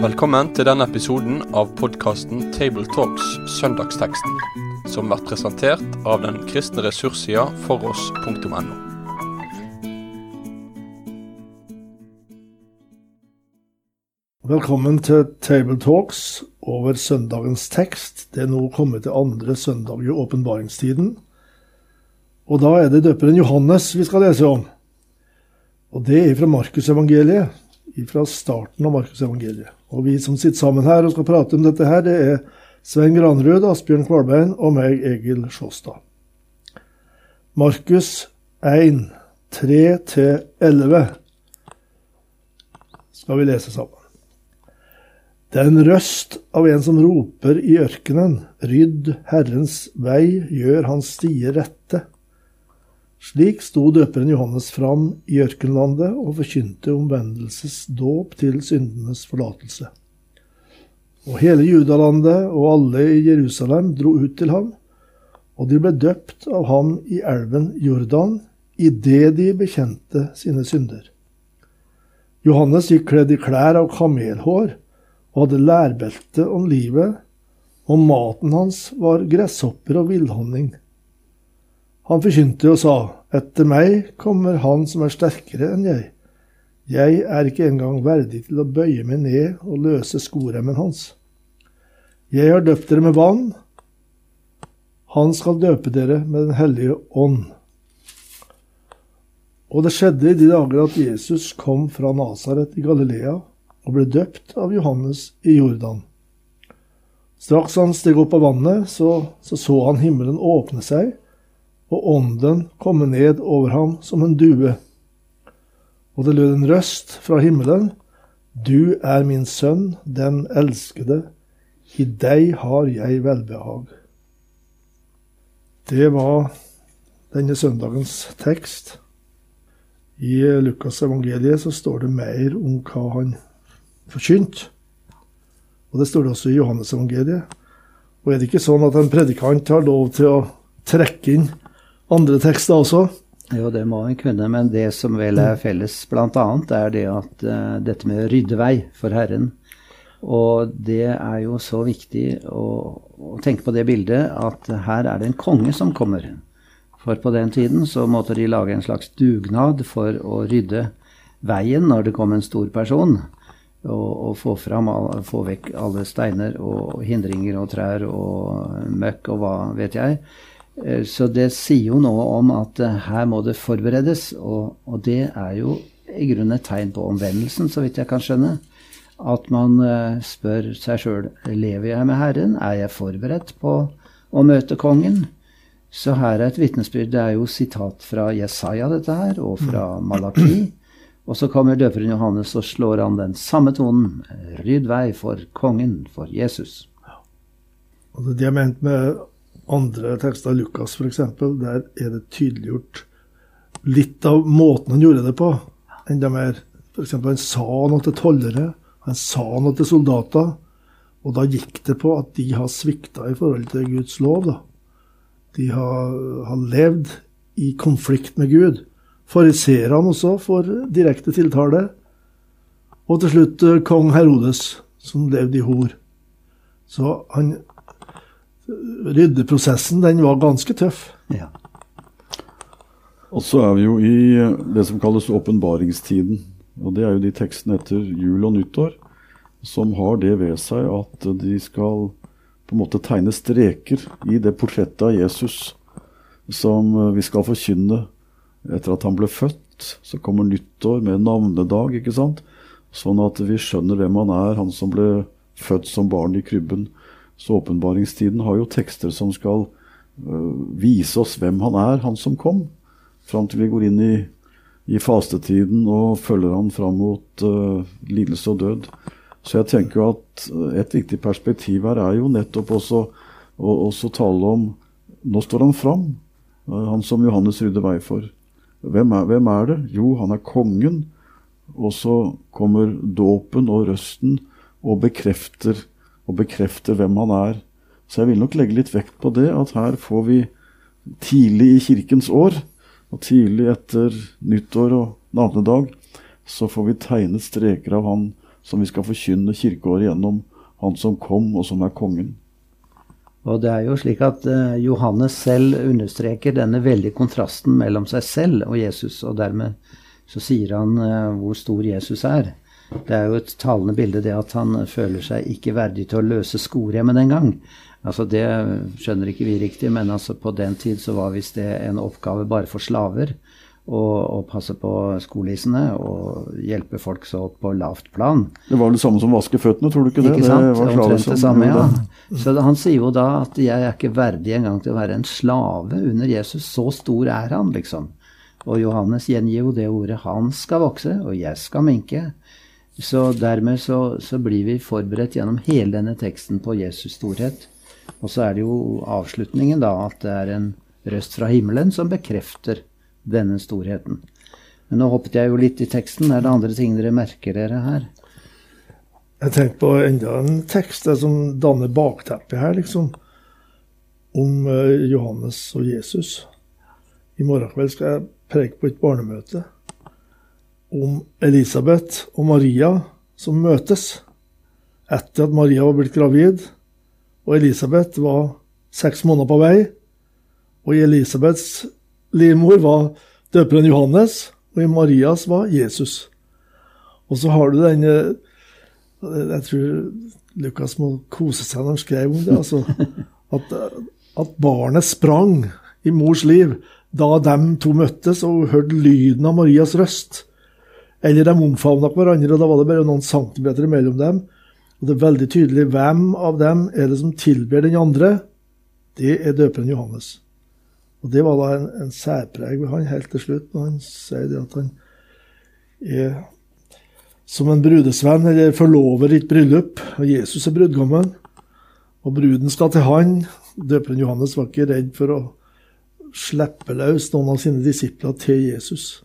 Velkommen til denne episoden av podkasten Tabletalks Søndagsteksten, som blir presentert av den kristne ressurssida foross.no. Velkommen til Table Talks over søndagens tekst. Det er nå kommet til andre søndag i åpenbaringstiden. Og da er det døperen Johannes vi skal lese om. Og det er fra Markusevangeliet. Fra starten av Markusevangeliet. Og vi som sitter sammen her og skal prate om dette her, det er Svein Granrud, Asbjørn Kvalbein og meg, Egil Sjåstad. Markus 1, 3-11 skal vi lese sammen. Det er en røst av en som roper i ørkenen, rydd Herrens vei, gjør hans stier rette. Slik sto døperen Johannes fram i ørkenlandet og forkynte omvendelsesdåp til syndenes forlatelse. Og hele Judalandet og alle i Jerusalem dro ut til ham, og de ble døpt av ham i elven Jordan idet de bekjente sine synder. Johannes gikk kledd i klær av kamelhår og hadde lærbelte om livet, og maten hans var gresshopper og villhonning. Han forkynte og sa, Etter meg kommer Han som er sterkere enn jeg. Jeg er ikke engang verdig til å bøye meg ned og løse skoremmen hans. Jeg har døpt dere med vann. Han skal døpe dere med Den hellige ånd. Og det skjedde i de dager at Jesus kom fra Nasaret i Galilea og ble døpt av Johannes i Jordan. Straks han steg opp av vannet, så, så, så han himmelen åpne seg, og ånden komme ned over ham som en due. Og det lød en røst fra himmelen, Du er min sønn, den elskede, i deg har jeg velbehag. Det var denne søndagens tekst. I Lukas evangeliet så står det mer om hva han forkynte. Og det står det også i Johannes-evangeliet. Og er det ikke sånn at en predikant har lov til å trekke inn andre tekster også? Jo, det må en kunne, men det som vel er felles bl.a., er det at uh, dette med ryddevei for Herren. Og det er jo så viktig å, å, tenke på det bildet at her er det en konge som kommer. For på den tiden så måtte de lage en slags dugnad for å rydde veien når det kom en stor person og, og få, fram, få vekk alle steiner og hindringer og trær og møkk og hva vet jeg. Eh, så det sier jo noe om at eh, her må det forberedes, og, og det er jo i grunnen et tegn på omvendelsen, så vidt jeg kan skjønne. At man eh, spør seg sjøl lever jeg med Herren, er jeg forberedt på å møte kongen? Så her er et vitnesbyrd. Det er jo sitat fra Jesaja, dette her, og fra Malaki. Og så kommer døperen Johannes og slår an den samme tonen. Rydd vei for kongen, for Jesus. Og det er ment med andre tekster, Lukas f.eks., der er det tydeliggjort litt av måten han gjorde det på. Enda mer. F.eks. han sa noe til tollere, han sa noe til soldater. Og da gikk det på at de har svikta i forhold til Guds lov. da. De har, har levd i konflikt med Gud. Fariseerne også får direkte tiltale. Og til slutt eh, kong Herodes, som levde i hor. Så han Ryddeprosessen, den var ganske tøff. Ja. Og så er vi jo i eh, det som kalles åpenbaringstiden. Og det er jo de tekstene etter jul og nyttår som har det ved seg at de skal på en måte tegne streker i det portrettet av Jesus som eh, vi skal forkynne etter at han ble født, så kommer nyttår med navnedag, ikke sant? Sånn at vi skjønner hvem han er, han som ble født som barn i krybben. Så åpenbaringstiden har jo tekster som skal uh, vise oss hvem han er, han som kom. Fram til vi går inn i, i fastetiden og følger han fram mot uh, lidelse og død. Så jeg tenker jo at et viktig perspektiv her er jo nettopp også å tale om Nå står han fram, han som Johannes rydder vei for. Hvem er, hvem er, det? Jo, han er kongen. Og så kommer dåpen og røsten og bekrefter, og bekrefter hvem han er. Så jeg vil nok legge litt vekt på det, at her får vi tidlig i kirkens år Og tidlig etter nyttår og navnedag så får vi tegnet streker av han som vi skal forkynne kirkeåret gjennom, han som kom, og som er kongen. Og det er jo slik at uh, Johannes selv understreker denne veldige kontrasten mellom seg selv og Jesus, og dermed så sier han uh, hvor stor Jesus er. Det er jo et talende bilde det at han føler seg ikke verdig til å løse skoremmen engang. Altså Det skjønner ikke vi riktig, men altså på den tid så var visst det en oppgave bare for slaver å passe på skolissene og hjelpe folk så på lavt plan. Det var det samme som vaske føttene, tror du ikke det? Ikke sant? Det Omtrent det samme, ja. Så han sier jo da at jeg er ikke verdig engang til å være en slave under Jesus. Så stor er han, liksom. Og Johannes gjengir jo det ordet 'han skal vokse, og jeg skal minke'. Så dermed så, så, blir vi forberedt gjennom hele denne teksten på Jesus' storhet. Og så er det jo avslutningen, da, at det er en røst fra himmelen som bekrefter denne storheten. Men nå hoppet jeg jo litt i teksten. Er det andre ting dere merker dere her? Jeg tenker på enda en tekst som danner bakteppet her, liksom. Om eh, Johannes og Jesus. I morgen kveld skal jeg preke på et barnemøte om Elisabeth og Maria som møtes etter at Maria var blitt gravid, og Elisabeth var seks måneder på vei. Og i Elisabeths livmor var døperen Johannes, og i Marias var Jesus. Og så har du den eh, Jeg tror Lukas må kose seg når han skrev om det. altså at, at barnet sprang i mors liv da de to møttes og hørte lyden av Marias røst. Eller de omfavna hverandre, og da var det bare noen centimeter mellom dem. Og det er veldig tydelig hvem av dem er det som tilber den andre. Det er døperen Johannes. Og det var da en, en særpreg ved han helt til slutt, når han sier det at han er som en brudesvenn eller forlover i et bryllup. Og Jesus er brudgommen, og bruden skal til han. Døperen Johannes var ikke redd for å slippe løs noen av sine disipler til Jesus.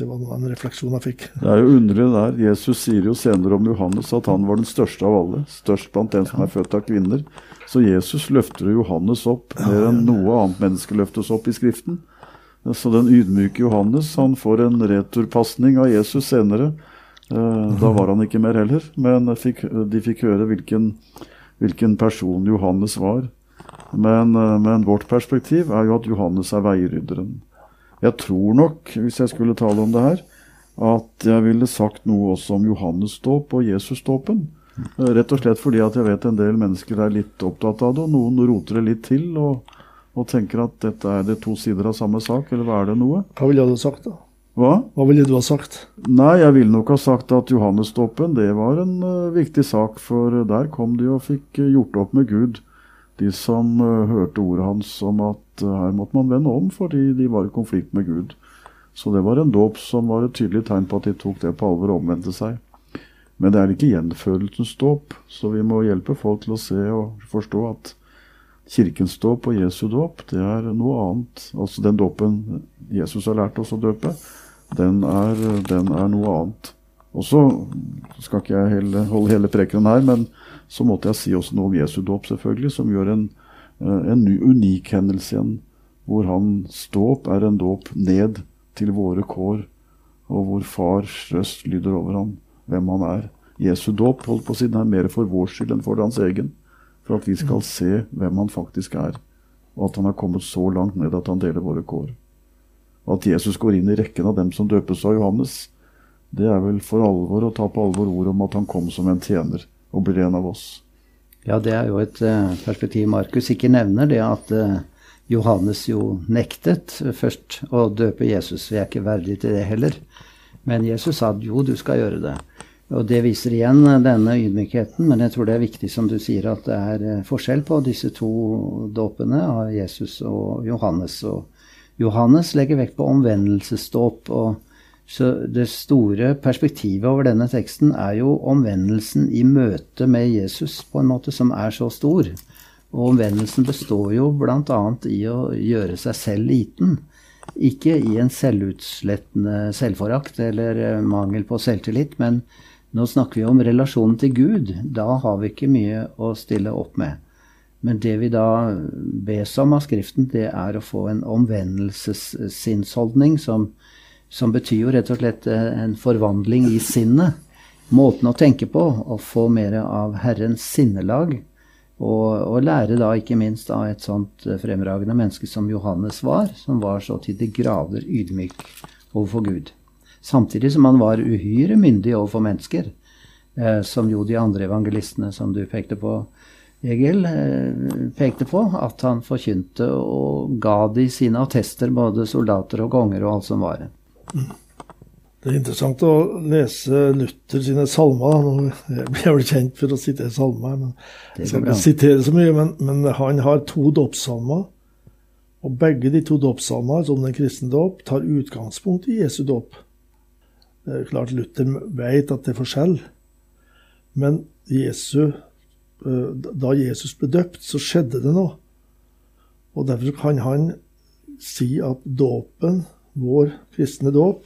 Det var en refleksjon jeg fikk. Det er jo underlig der. Jesus sier jo senere om Johannes at han var den største av alle. Størst blant den som er født av kvinner. Så Jesus løfter Johannes opp mer enn noe annet menneske løftes opp i Skriften. Så den ydmyke Johannes han får en returpasning av Jesus senere. Eh, da var han ikke mer heller, men de fikk høre hvilken, hvilken person Johannes var. Men, eh, men, vårt perspektiv er jo at Johannes er veirydderen. Jeg tror nok, hvis jeg skulle tale om det her, at jeg ville sagt noe også om Johannes dåp og Jesus-dåpen. Eh, rett og slett fordi at jeg vet en del mennesker er litt opptatt av det, og noen roter det litt til og, og tenker at dette er det to sider av samme sak, eller hva er det noe? Hva ville du ha sagt, da? Hva? Hva ville du ha sagt? Nei, jeg ville nok ha sagt at Johannesdåpen det var en uh, viktig sak, for der kom de og fikk uh, gjort opp med Gud, de som uh, hørte ordet hans om at her måtte man vende om fordi de var i konflikt med Gud. Så det var en dåp som var et tydelig tegn på at de tok det på alvor og omvendte seg. Men det er ikke gjenfødelsens dåp, så vi må hjelpe folk til å se og forstå at kirkens dåp og Jesu dåp, det er noe annet. Altså den dåpen Jesus har lært oss å døpe, den er, den er noe annet. Og så skal ikke jeg holde hele prekenen her, men så måtte jeg si også noe om Jesu dåp, selvfølgelig, som gjør en, en unik hendelse igjen. Hvor hans dåp er en dåp ned til våre kår, og hvor fars røst lyder over ham hvem han er. Jesu dåp holdt på siden er mer for vår skyld enn for hans egen. For at vi skal se hvem han faktisk er, og at han har kommet så langt ned at han deler våre kår. At Jesus går inn i rekken av dem som døpes av Johannes, det er vel for alvor å ta på alvor ordet om at han kom som en tjener og blir en av oss. Ja, det er jo et uh, perspektiv Markus ikke nevner, det at uh, Johannes jo nektet først å døpe Jesus. Vi er ikke verdige til det heller. Men Jesus sa jo, du skal gjøre det. Og Det viser igjen denne ydmykheten, men jeg tror det er viktig som du sier, at det er eh, forskjell på disse to dåpene av Jesus og Johannes. Og Johannes legger vekt på omvendelsesdåp. og så Det store perspektivet over denne teksten er jo omvendelsen i møte med Jesus, på en måte som er så stor. Og omvendelsen består jo bl.a. i å gjøre seg selv liten. Ikke i en selvutslettende selvforakt eller eh, mangel på selvtillit, men nå snakker vi om relasjonen til Gud. Da har vi ikke mye å stille opp med. Men det vi da bes om av Skriften, det er å få en omvendelsessinnsholdning som, som betyr jo rett og slett eh, en forvandling i sinnet. Måten å tenke på, å få mer av Herrens sinnelag. Og, og, lære da ikke minst av et sånt eh, fremragende menneske som Johannes var, som var så til de grader ydmyk overfor Gud. Samtidig som han var uhyre myndig overfor mennesker, eh, som jo de andre evangelistene som du pekte på, Egil, eh, pekte på. At han forkynte og ga de sine attester, både soldater og konger og alt som var. Det er interessant å lese Luther sine salmer. Jeg blir kjent for å sitere salmer, men jeg skal ikke sitere så mye. Men, men han har to dåpssalmer. Og begge de to dåpssalmene, som den kristne dåp, tar utgangspunkt i Jesu dåp. Det er klart Luther vet at det er forskjell, men Jesu, eh, da Jesus ble døpt, så skjedde det noe. Og Derfor kan han si at dåpen, vår kristne dåp,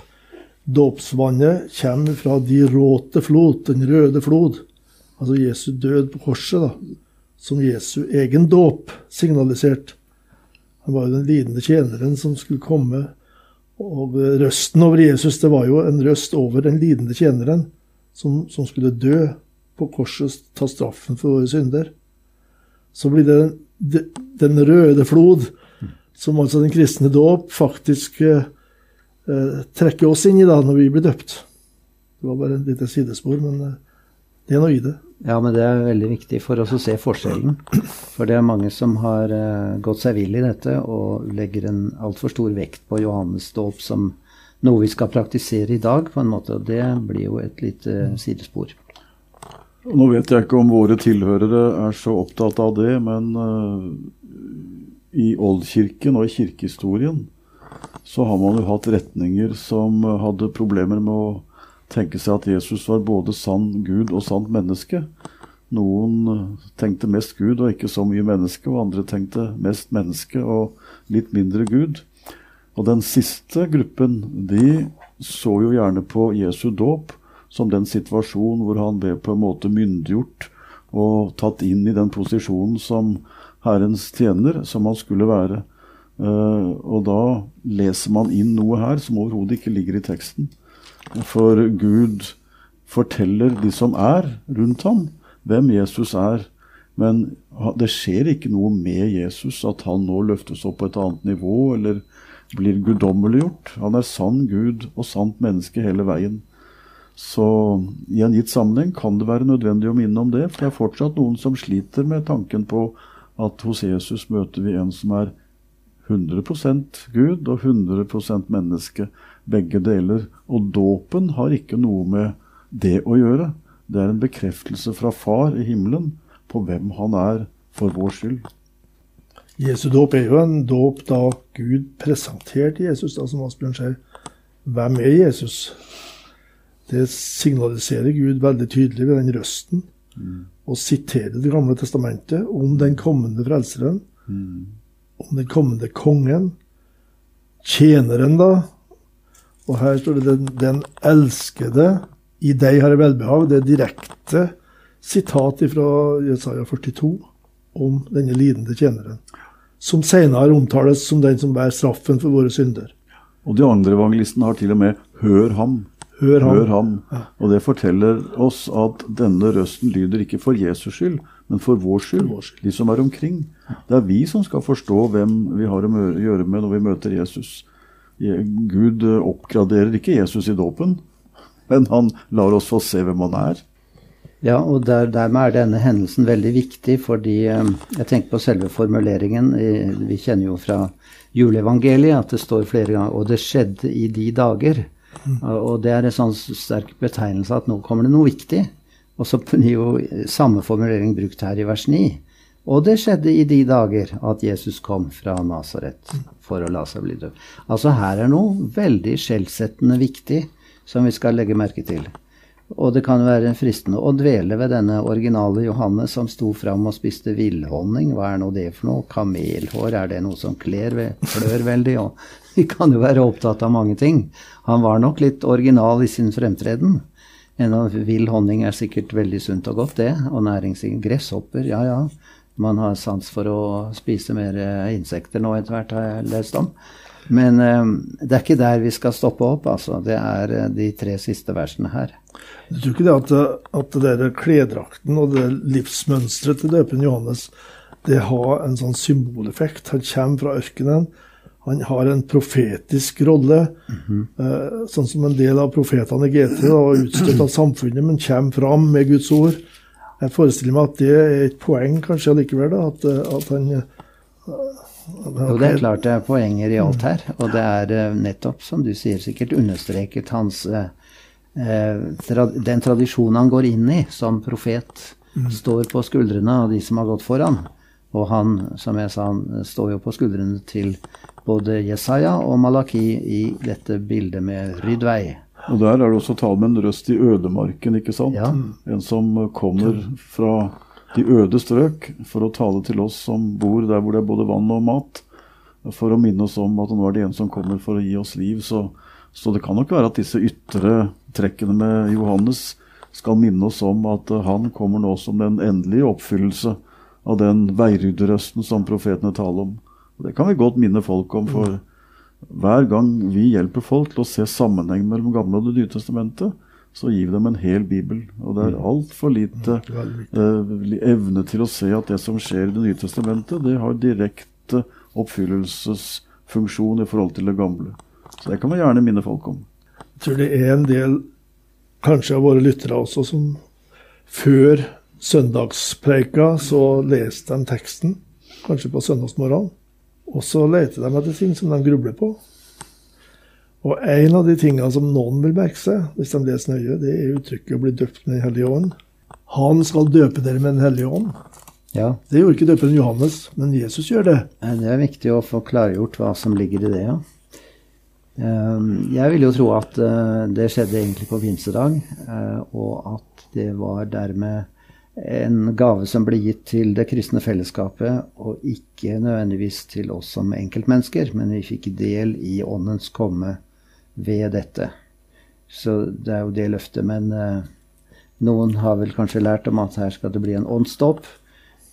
dåpsvannet kommer fra de råte flot, den røde flod. Altså Jesu død på korset, da, som Jesu egen dåp signaliserte. Han var jo den lidende tjeneren som skulle komme og røsten over Jesus det var jo en røst over den lidende tjeneren som, som skulle dø på korset, ta straffen for våre synder. Så blir det den, den røde flod, som altså den kristne dåp faktisk eh, eh, trekker oss inn i da når vi blir døpt. Det var bare et lite sidespor, men eh, det er noe i det. Ja, men det er veldig viktig for oss å se forskjellen. For det er mange som har uh, gått seg vill i dette og legger en altfor stor vekt på Johannes dåp som noe vi skal praktisere i dag, på en måte. Og det blir jo et lite sidespor. Nå vet jeg ikke om våre tilhørere er så opptatt av det, men uh, i oldkirken og i kirkehistorien så har man jo hatt retninger som hadde problemer med å tenke seg at Jesus var både sann Gud og sant menneske. Noen eh, tenkte mest Gud og ikke så mye menneske, og andre tenkte mest menneske og litt mindre Gud. Og den siste gruppen, de så jo gjerne på Jesu dåp som den situasjonen hvor han ble på en måte myndiggjort og tatt inn i den posisjonen som Herrens tjener, som han skulle være. Uh, og da leser man inn noe her som overhodet ikke ligger i teksten. For Gud forteller de som er rundt ham, hvem Jesus er. Men det skjer ikke noe med Jesus, at han nå løftes opp på et annet nivå eller blir guddommeliggjort. Han er sann Gud og sant menneske hele veien. Så i en gitt sammenheng kan det være nødvendig å minne om det. For det er fortsatt noen som sliter med tanken på at hos Jesus møter vi en som er 100% Gud og 100% menneske begge deler. Og dåpen har ikke noe med det å gjøre. Det er en bekreftelse fra Far i himmelen på hvem han er for vår skyld. Jesu dåp er jo en dåp da Gud presenterte Jesus, da, som Asbjørn sier. Hvem er Jesus? Det signaliserer Gud veldig tydelig ved den røsten. Mm. Og siterer Det gamle testamentet om den kommende frelseren. Mm. Om den kommende kongen. Tjeneren, da, og her står det den, 'den elskede, i deg har jeg velbehag'. Det er direkte sitat fra Jesaja 42 om denne lidende tjeneren. Som senere omtales som den som bærer straffen for våre synder. Og de andre evangelistene har til og med 'hør ham'. Hør ham. Hør ham. Og det forteller oss at denne røsten lyder ikke for Jesus skyld, men for vår skyld. Vår skyld. De som er omkring. Det er vi som skal forstå hvem vi har å gjøre med når vi møter Jesus. Gud oppgraderer ikke Jesus i dåpen, men han lar oss få se hvem han er. Ja, og der, dermed er denne hendelsen veldig viktig, fordi eh, jeg tenker på selve formuleringen. Vi kjenner jo fra juleevangeliet at det står flere ganger 'og det skjedde i de dager'. Og det er en sånn sterk betegnelse at nå kommer det noe viktig. Og så blir jo samme formulering brukt her i vers 9. Og det skjedde i de dager at Jesus kom fra Nasaret for å la seg bli døpt. Altså her er noe veldig skjellsettende viktig som vi skal legge merke til. Og det kan være fristende å dvele ved denne originale Johannes som sto fram og spiste villhonning. Hva er nå det for noe? Kamelhår, er det noe som kler, klør veldig? Og vi kan jo være opptatt av mange ting. Han var nok litt original i sin fremtreden. En vill honning er sikkert veldig sunt og godt, det. Og næringsrikt. Gresshopper, ja ja. Man har sans for å spise mer insekter nå etter hvert, har jeg lest om. Men eh, det er ikke der vi skal stoppe opp, altså. Det er eh, de tre siste versene her. Du tror ikke det at, at det der kledrakten og det livsmønsteret til døperen Johannes det har en sånn symboleffekt? Han kommer fra ørkenen. Han har en profetisk rolle. Mm -hmm. sånn som en del av profetene i GT og var utstøtt av samfunnet, men kommer fram med Guds ord. Jeg forestiller meg at det er et poeng kanskje allikevel, at, at han jo, det er klart det er poenger i alt her. Og det er eh, nettopp, som du sier, sikkert understreket hans eh, tra Den tradisjonen han går inn i som profet, mm. står på skuldrene av de som har gått foran. Og han, som jeg sa, han står jo på skuldrene til både Jesaja og Malaki i dette bildet med rydd vei. Og der er det også tale med en røst i ødemarken, ikke sant? Ja. En som kommer fra de øde strøk for å tale til oss som bor der hvor det er både vann og mat. For å minne oss om at nå er det en som kommer for å gi oss liv. Så, så det kan nok være at disse ytre trekkene med Johannes skal minne oss om at han kommer nå som den endelige oppfyllelse av den veirydderøsten som profetene taler om. Og det kan vi godt minne folk om, for hver gang vi hjelper folk til å se sammenheng mellom Gamle og Det nye testamentet, så gir vi dem en hel bibel. Og det er mm. altfor lite uh, evne til å se at det som skjer i Det nye testamentet, det har direkte oppfyllelsesfunksjon i forhold til det gamle. Så det kan vi gjerne minne folk om. Jeg tror det er en del, kanskje av våre lyttere også, som før søndagspreika så leste de teksten, kanskje på søndagsmorgenen. Og så leter de etter ting som de grubler på. Og en av de tingene som noen vil merke seg, hvis de leser nøye, det er uttrykket å bli døpt med Den hellige ånd. Han skal døpe dere med Den hellige ånd. Ja. Det gjorde ikke døperen Johannes, men Jesus gjør det. Det er viktig å få klargjort hva som ligger i det, ja. Ehm, jeg vil jo tro at eh, det skjedde egentlig på pinsedag, eh, og at det var dermed en gave som ble gitt til det kristne fellesskapet, og ikke nødvendigvis til oss som enkeltmennesker, men vi fikk del i Åndens komme ved dette. Så det er jo det løftet. Men eh, noen har vel kanskje lært om at her skal det bli en åndsdåp.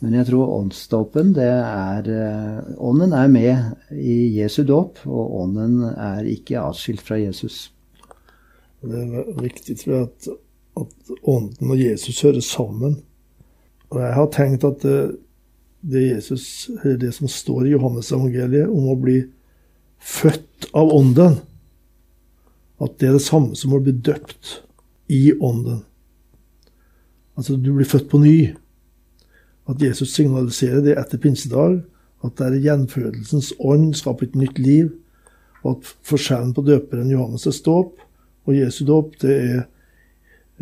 Men jeg tror åndsdåpen, det er eh, Ånden er med i Jesu dåp, og ånden er ikke atskilt fra Jesus. Det er viktig, tror jeg, at, at ånden og Jesus hører sammen. Og jeg har tenkt at det, det, Jesus, det som står i Johannes-evangeliet om å bli født av ånden, at det er det samme som å bli døpt i ånden. Altså, du blir født på ny. At Jesus signaliserer det etter pinsedag, at det er gjenfødelsens ånd skaper et nytt liv, og at forskjellen på døperen Johannes' dåp og Jesu dåp, det er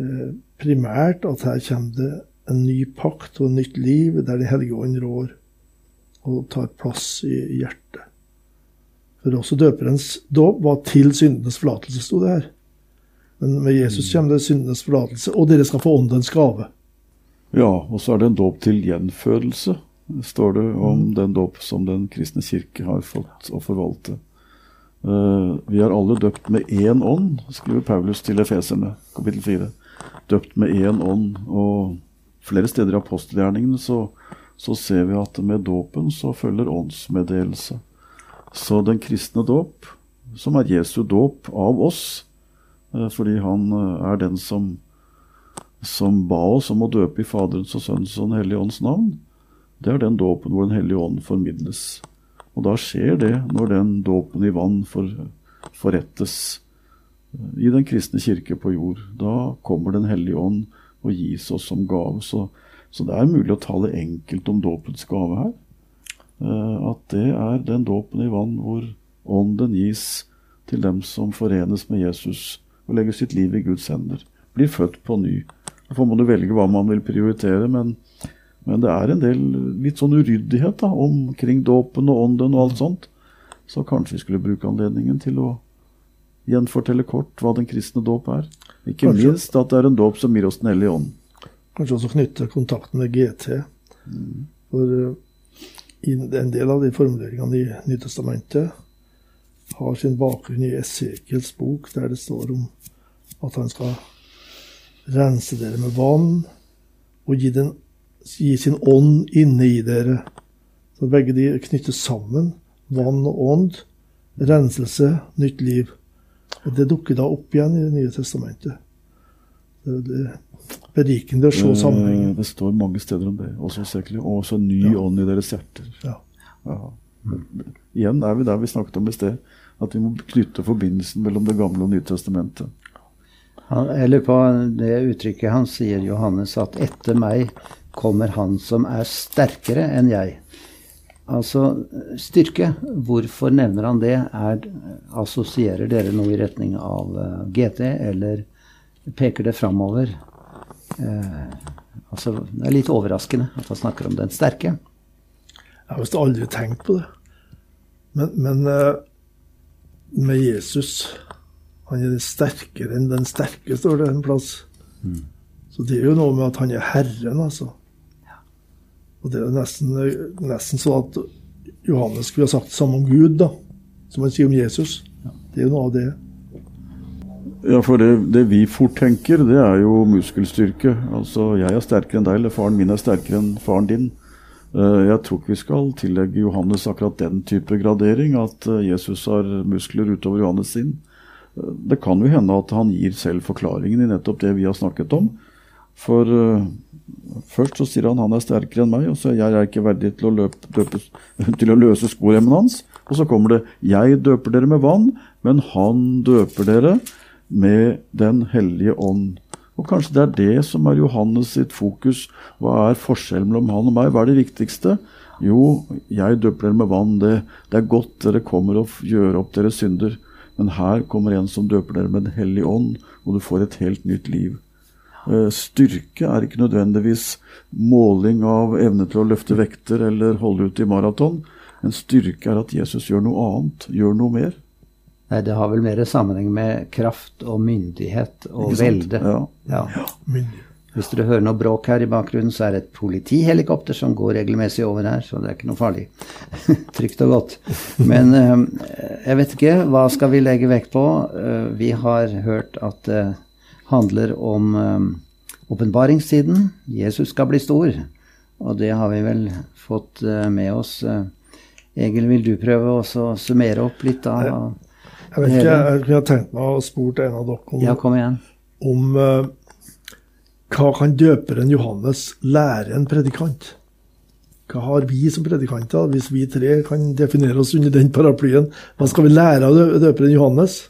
eh, primært at her kommer det en ny pakt og et nytt liv der Den hellige ånd rår og tar plass i hjertet. For også døperens dåp var til syndenes forlatelse, sto det her. Men med Jesus mm. kommer det syndenes forlatelse, og dere skal få åndens gave. Ja, og så er det en dåp til gjenfødelse, står det om mm. den dåp som Den kristne kirke har fått å forvalte. Uh, vi er alle døpt med én ånd, skriver Paulus til Efeserne, kapittel 4. Døpt med én ånd. Og flere steder i apostelgjerningene så, så ser vi at med dåpen så følger åndsmeddelelse. Så den kristne dåp, som er Jesu dåp av oss, eh, fordi han eh, er den som, som ba oss om å døpe i Faderens og Sønnens og Den hellige ånds navn, det er den dåpen hvor Den hellige ånd formidles. Og da skjer det når den dåpen i vann for, forrettes eh, i Den kristne kirke på jord. Da kommer Den hellige ånd og gis oss som gave. Så, så det er mulig å tale enkelt om dåpens gave her. Eh, at det er den dåpen i vann hvor ånden gis til dem som forenes med Jesus og legger sitt liv i Guds hender. Blir født på ny. Derfor må du velge hva man vil prioritere, men, men det er en del litt sånn uryddighet da, omkring dåpen og ånden og alt sånt. Så kanskje vi skulle bruke anledningen til å gjenfortelle kort hva den kristne dåp er. Ikke kanskje, minst at det er en dåp som gir oss Den hellige ånd. Kanskje også knytte kontakten med GT. Mm. For eh, en del av de formuleringene i Nytestamentet har sin bakgrunn i Esekiels bok, der det står om at han skal rense dere med vann og gi den gi sin ånd inne i dere. Så begge de knyttes sammen. Vann og ånd. Renselse, nytt liv. Og Det dukker da opp igjen i Det nye testamentet. Det det berikende å se Eh, sammenhengen. Det står mange steder om det. Også sikkert. Og også ny ånd i deres hjerter. Ja. Ja. Igjen er vi der vi snakket om i sted. At vi må knytte forbindelsen mellom Det gamle og Nye testamentet. Han, jeg lurer på det uttrykket han sier, Johannes, at etter meg kommer han som er sterkere enn jeg. Altså styrke. Hvorfor nevner han det? Er, assosierer dere noe i retning av eh, GT, eller peker det framover? Eh, altså, det er litt overraskende at han snakker om den sterke. Jeg har visst aldri tenkt på det. Men, men eh, med Jesus Han er sterkere enn den sterke, står det en plass. Så det er jo noe med at han er Herren, altså. Og det er nesten, nesten sånn at Johannes skulle ha sagt det samme om Gud, da. Som han sier om Jesus. Det er jo noe av det. Ja, for det, det vi fort tenker, det er jo muskelstyrke. Altså, jeg er sterkere enn deg, eller faren min er sterkere enn faren din. Eh, Jeg tror ikke vi skal tillegge Johannes akkurat den type gradering, at eh, Jesus har muskler utover Johannes sin. Eh, Det kan jo hende at han gir selv forklaringen i nettopp det vi har snakket om. For først så sier han han er sterkere enn meg, og så er jeg ikke verdig til å, løpe, døpe, til å løse skoremmen hans. Og så kommer det 'Jeg døper dere med vann, men han døper dere med Den hellige ånd'. Og kanskje det er det som er Johannes sitt fokus. Hva er forskjellen mellom han og meg? Hva er det viktigste? Jo, jeg døper dere med vann. Det, det er godt dere kommer og gjør opp deres synder. Men her kommer en som døper dere med Den hellige ånd, og du får et helt nytt liv. Eh, Styrke er ikke nødvendigvis måling av evne til å løfte vekter eller holde ut i maraton. Men styrke er at Jesus gjør noe annet, gjør noe mer. Nei, det har vel mer sammenheng med kraft og myndighet og velde. Ja. Ja. Hvis dere hører noe bråk her i bakgrunnen, så er det et politihelikopter som går regelmessig over her, så det er ikke noe farlig. Trygt og godt. Men eh, jeg vet ikke, hva skal vi legge vekt på? Eh, vi har hørt at det handler om eh, åpenbaringstiden. Jesus skal bli stor, og det har vi vel fått med oss. Egil, vil du prøve å summere opp litt av Jeg vet ikke, jeg kunne tenkt meg å spurt en av dere om, Ja, kom igjen. om uh, hva kan døperen Johannes lære en predikant? Hva har vi som predikanter, hvis vi tre kan definere oss under den paraplyen? Hva skal vi lære av døperen Johannes?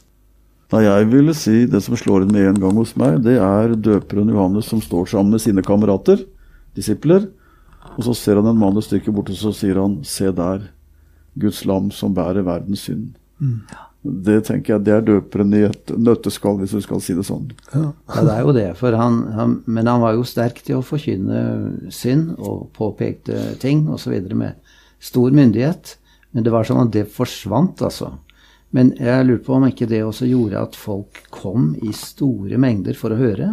Nei, jeg ville si det som slår inn med en gang hos meg, det er døperen Johannes som står sammen med sine kamerater, disipler, og så ser han en mann et stykke borte, så sier han, se der, Guds lam som bærer verdens synd. Det tenker jeg, det er døperen i et nøtteskall, hvis du skal si det sånn. Ja, det er jo det. For han, han, men han var jo sterk til å forkynne synd og påpekte ting osv. med stor myndighet. Men det var sånn at det forsvant, altså. Men jeg lurer på om ikke det også gjorde at folk kom i store mengder for å høre.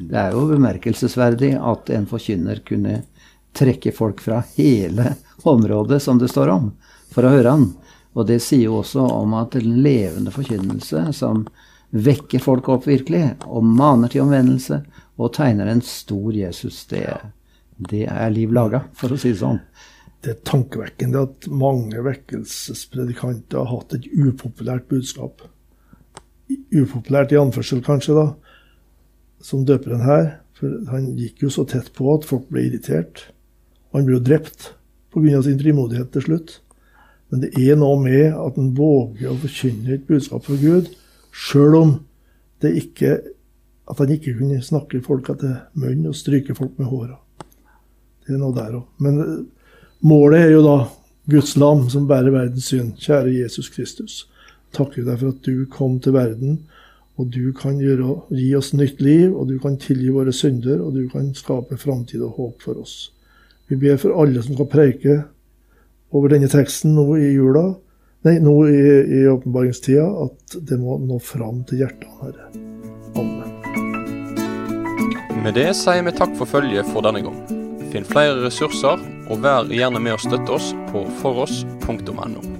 Det er jo bemerkelsesverdig at en forkynner kunne trekke folk fra hele området som det står om, for å høre han. Og det sier jo også om at en levende forkynnelse som vekker folk opp virkelig, og maner til omvendelse, og tegner en stor Jesus, det, det er liv laga, for å si det sånn. Det er tankevekkende at mange vekkelsespredikanter har hatt et upopulært budskap. Upopulært i anførsel, kanskje, da, som døperen her. For han gikk jo så tett på at folk ble irritert. Han ble jo drept pga. sin frimodighet til slutt. Men det er noe med at en våger å forkynne et budskap for Gud, sjøl om det ikke at han ikke kunne snakke folk etter munnen og stryke folk med håra. Det er noe der òg. Men eh, målet er jo da Guds lam som bærer verdens synd. Kjære Jesus Kristus. Takker deg for at du kom til verden, og du kan gjøre, gi oss nytt liv, og du kan tilgi våre synder, og du kan skape framtid og håp for oss. Vi ber for alle som skal preike over denne teksten nå i jula, nei, nå i, i åpenbaringstida, at det må nå fram til hjertene, Herre. Amen. Med det sier vi takk for følget for denne gang. Finn flere ressurser, og vær gjerne med å støtte oss på foross.no.